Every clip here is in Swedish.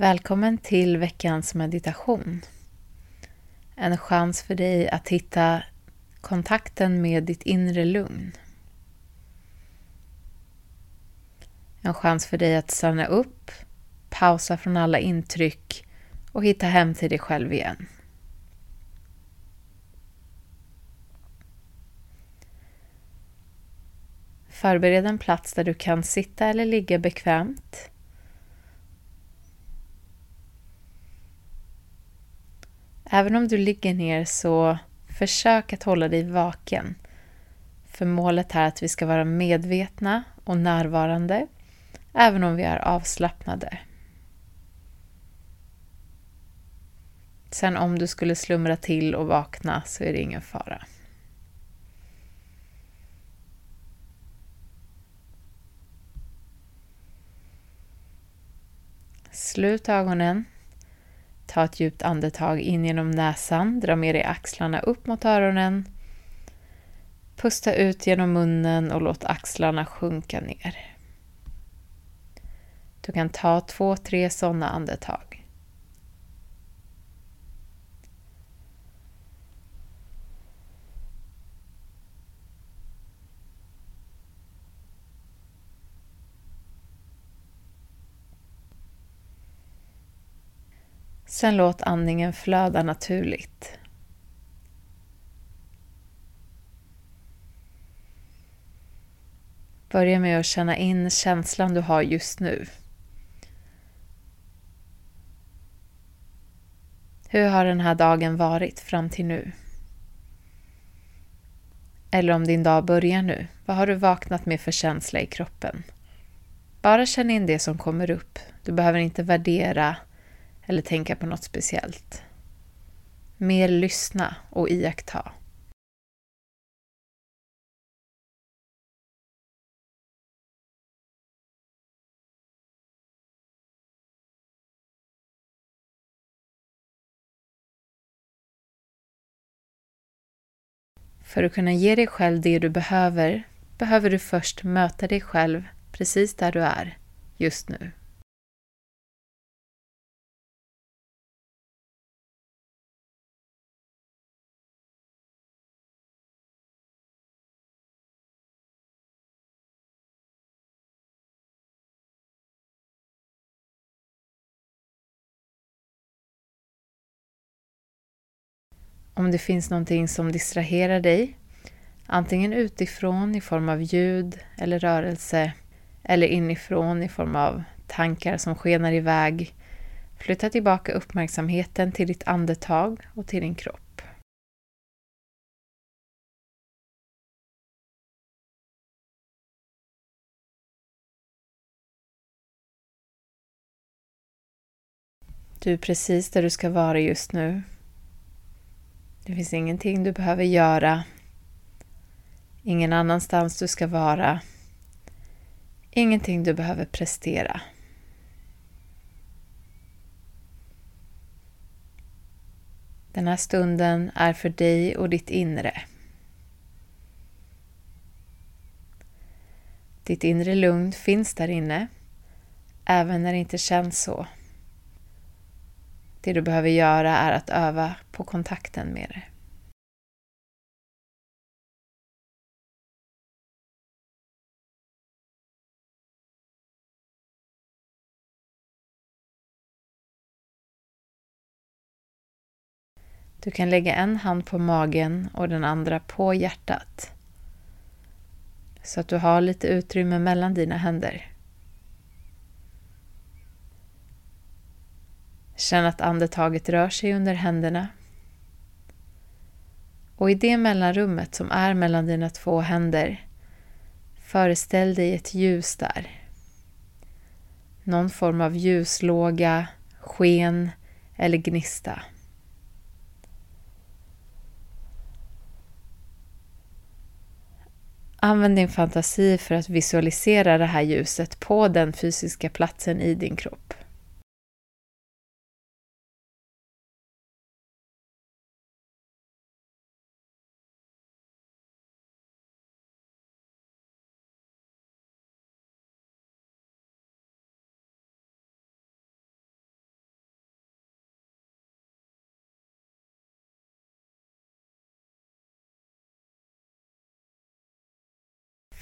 Välkommen till veckans meditation. En chans för dig att hitta kontakten med ditt inre lugn. En chans för dig att stanna upp, pausa från alla intryck och hitta hem till dig själv igen. Förbered en plats där du kan sitta eller ligga bekvämt Även om du ligger ner så försök att hålla dig vaken. För målet är att vi ska vara medvetna och närvarande även om vi är avslappnade. Sen om du skulle slumra till och vakna så är det ingen fara. Slut ögonen Ta ett djupt andetag in genom näsan, dra med dig axlarna upp mot öronen. Pusta ut genom munnen och låt axlarna sjunka ner. Du kan ta två, tre sådana andetag. Sen låt andningen flöda naturligt. Börja med att känna in känslan du har just nu. Hur har den här dagen varit fram till nu? Eller om din dag börjar nu, vad har du vaknat med för känsla i kroppen? Bara känn in det som kommer upp. Du behöver inte värdera eller tänka på något speciellt. Mer lyssna och iaktta. För att kunna ge dig själv det du behöver, behöver du först möta dig själv precis där du är, just nu. Om det finns någonting som distraherar dig, antingen utifrån i form av ljud eller rörelse, eller inifrån i form av tankar som skenar iväg, flytta tillbaka uppmärksamheten till ditt andetag och till din kropp. Du är precis där du ska vara just nu det finns ingenting du behöver göra. Ingen annanstans du ska vara. Ingenting du behöver prestera. Den här stunden är för dig och ditt inre. Ditt inre lugn finns där inne, även när det inte känns så. Det du behöver göra är att öva på kontakten med det. Du kan lägga en hand på magen och den andra på hjärtat. Så att du har lite utrymme mellan dina händer. Känn att andetaget rör sig under händerna. Och i det mellanrummet som är mellan dina två händer, föreställ dig ett ljus där. Någon form av ljuslåga, sken eller gnista. Använd din fantasi för att visualisera det här ljuset på den fysiska platsen i din kropp.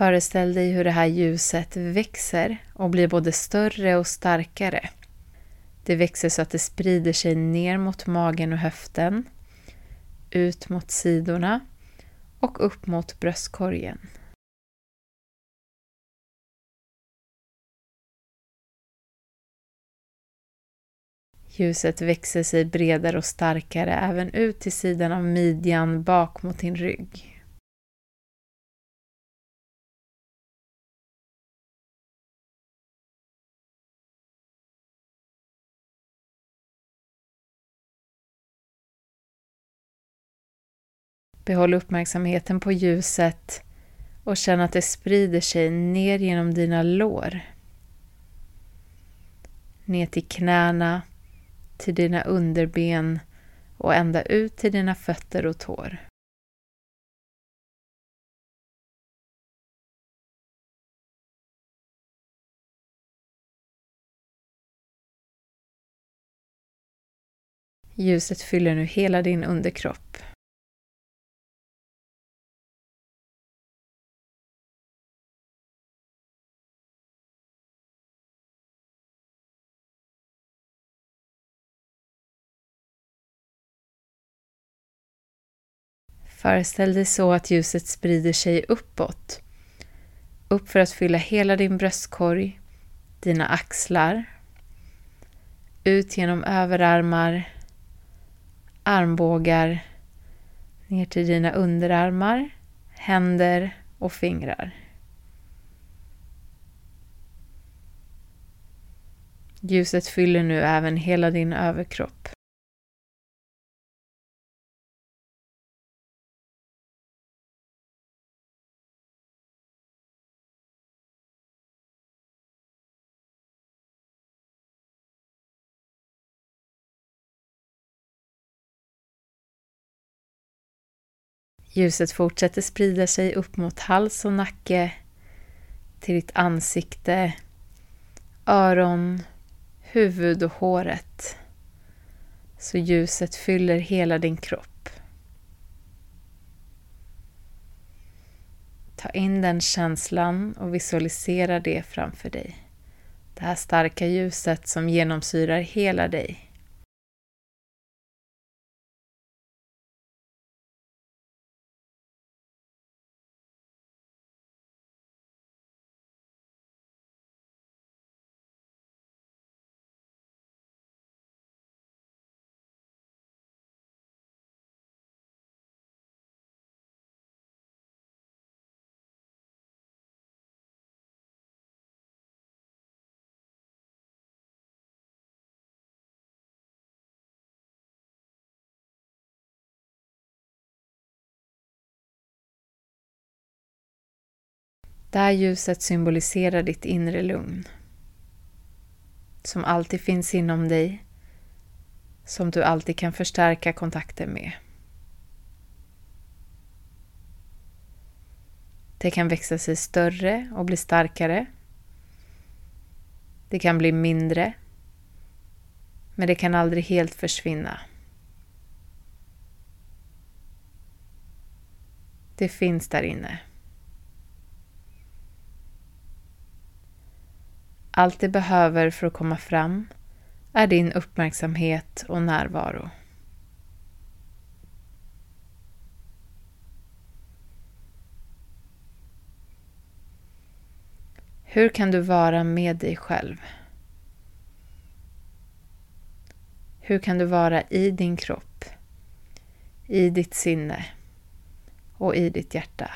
Föreställ dig hur det här ljuset växer och blir både större och starkare. Det växer så att det sprider sig ner mot magen och höften, ut mot sidorna och upp mot bröstkorgen. Ljuset växer sig bredare och starkare även ut till sidan av midjan bak mot din rygg. Behåll uppmärksamheten på ljuset och känn att det sprider sig ner genom dina lår. Ner till knäna, till dina underben och ända ut till dina fötter och tår. Ljuset fyller nu hela din underkropp. Föreställ dig så att ljuset sprider sig uppåt. Upp för att fylla hela din bröstkorg, dina axlar, ut genom överarmar, armbågar, ner till dina underarmar, händer och fingrar. Ljuset fyller nu även hela din överkropp. Ljuset fortsätter sprida sig upp mot hals och nacke, till ditt ansikte, öron, huvud och håret. Så ljuset fyller hela din kropp. Ta in den känslan och visualisera det framför dig. Det här starka ljuset som genomsyrar hela dig. Det här ljuset symboliserar ditt inre lugn. Som alltid finns inom dig. Som du alltid kan förstärka kontakten med. Det kan växa sig större och bli starkare. Det kan bli mindre. Men det kan aldrig helt försvinna. Det finns där inne. Allt det behöver för att komma fram är din uppmärksamhet och närvaro. Hur kan du vara med dig själv? Hur kan du vara i din kropp, i ditt sinne och i ditt hjärta?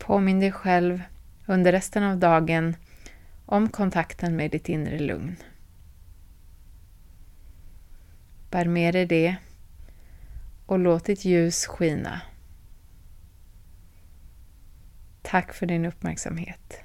Påminn dig själv under resten av dagen om kontakten med ditt inre lugn. Bär med dig det och låt ditt ljus skina. Tack för din uppmärksamhet.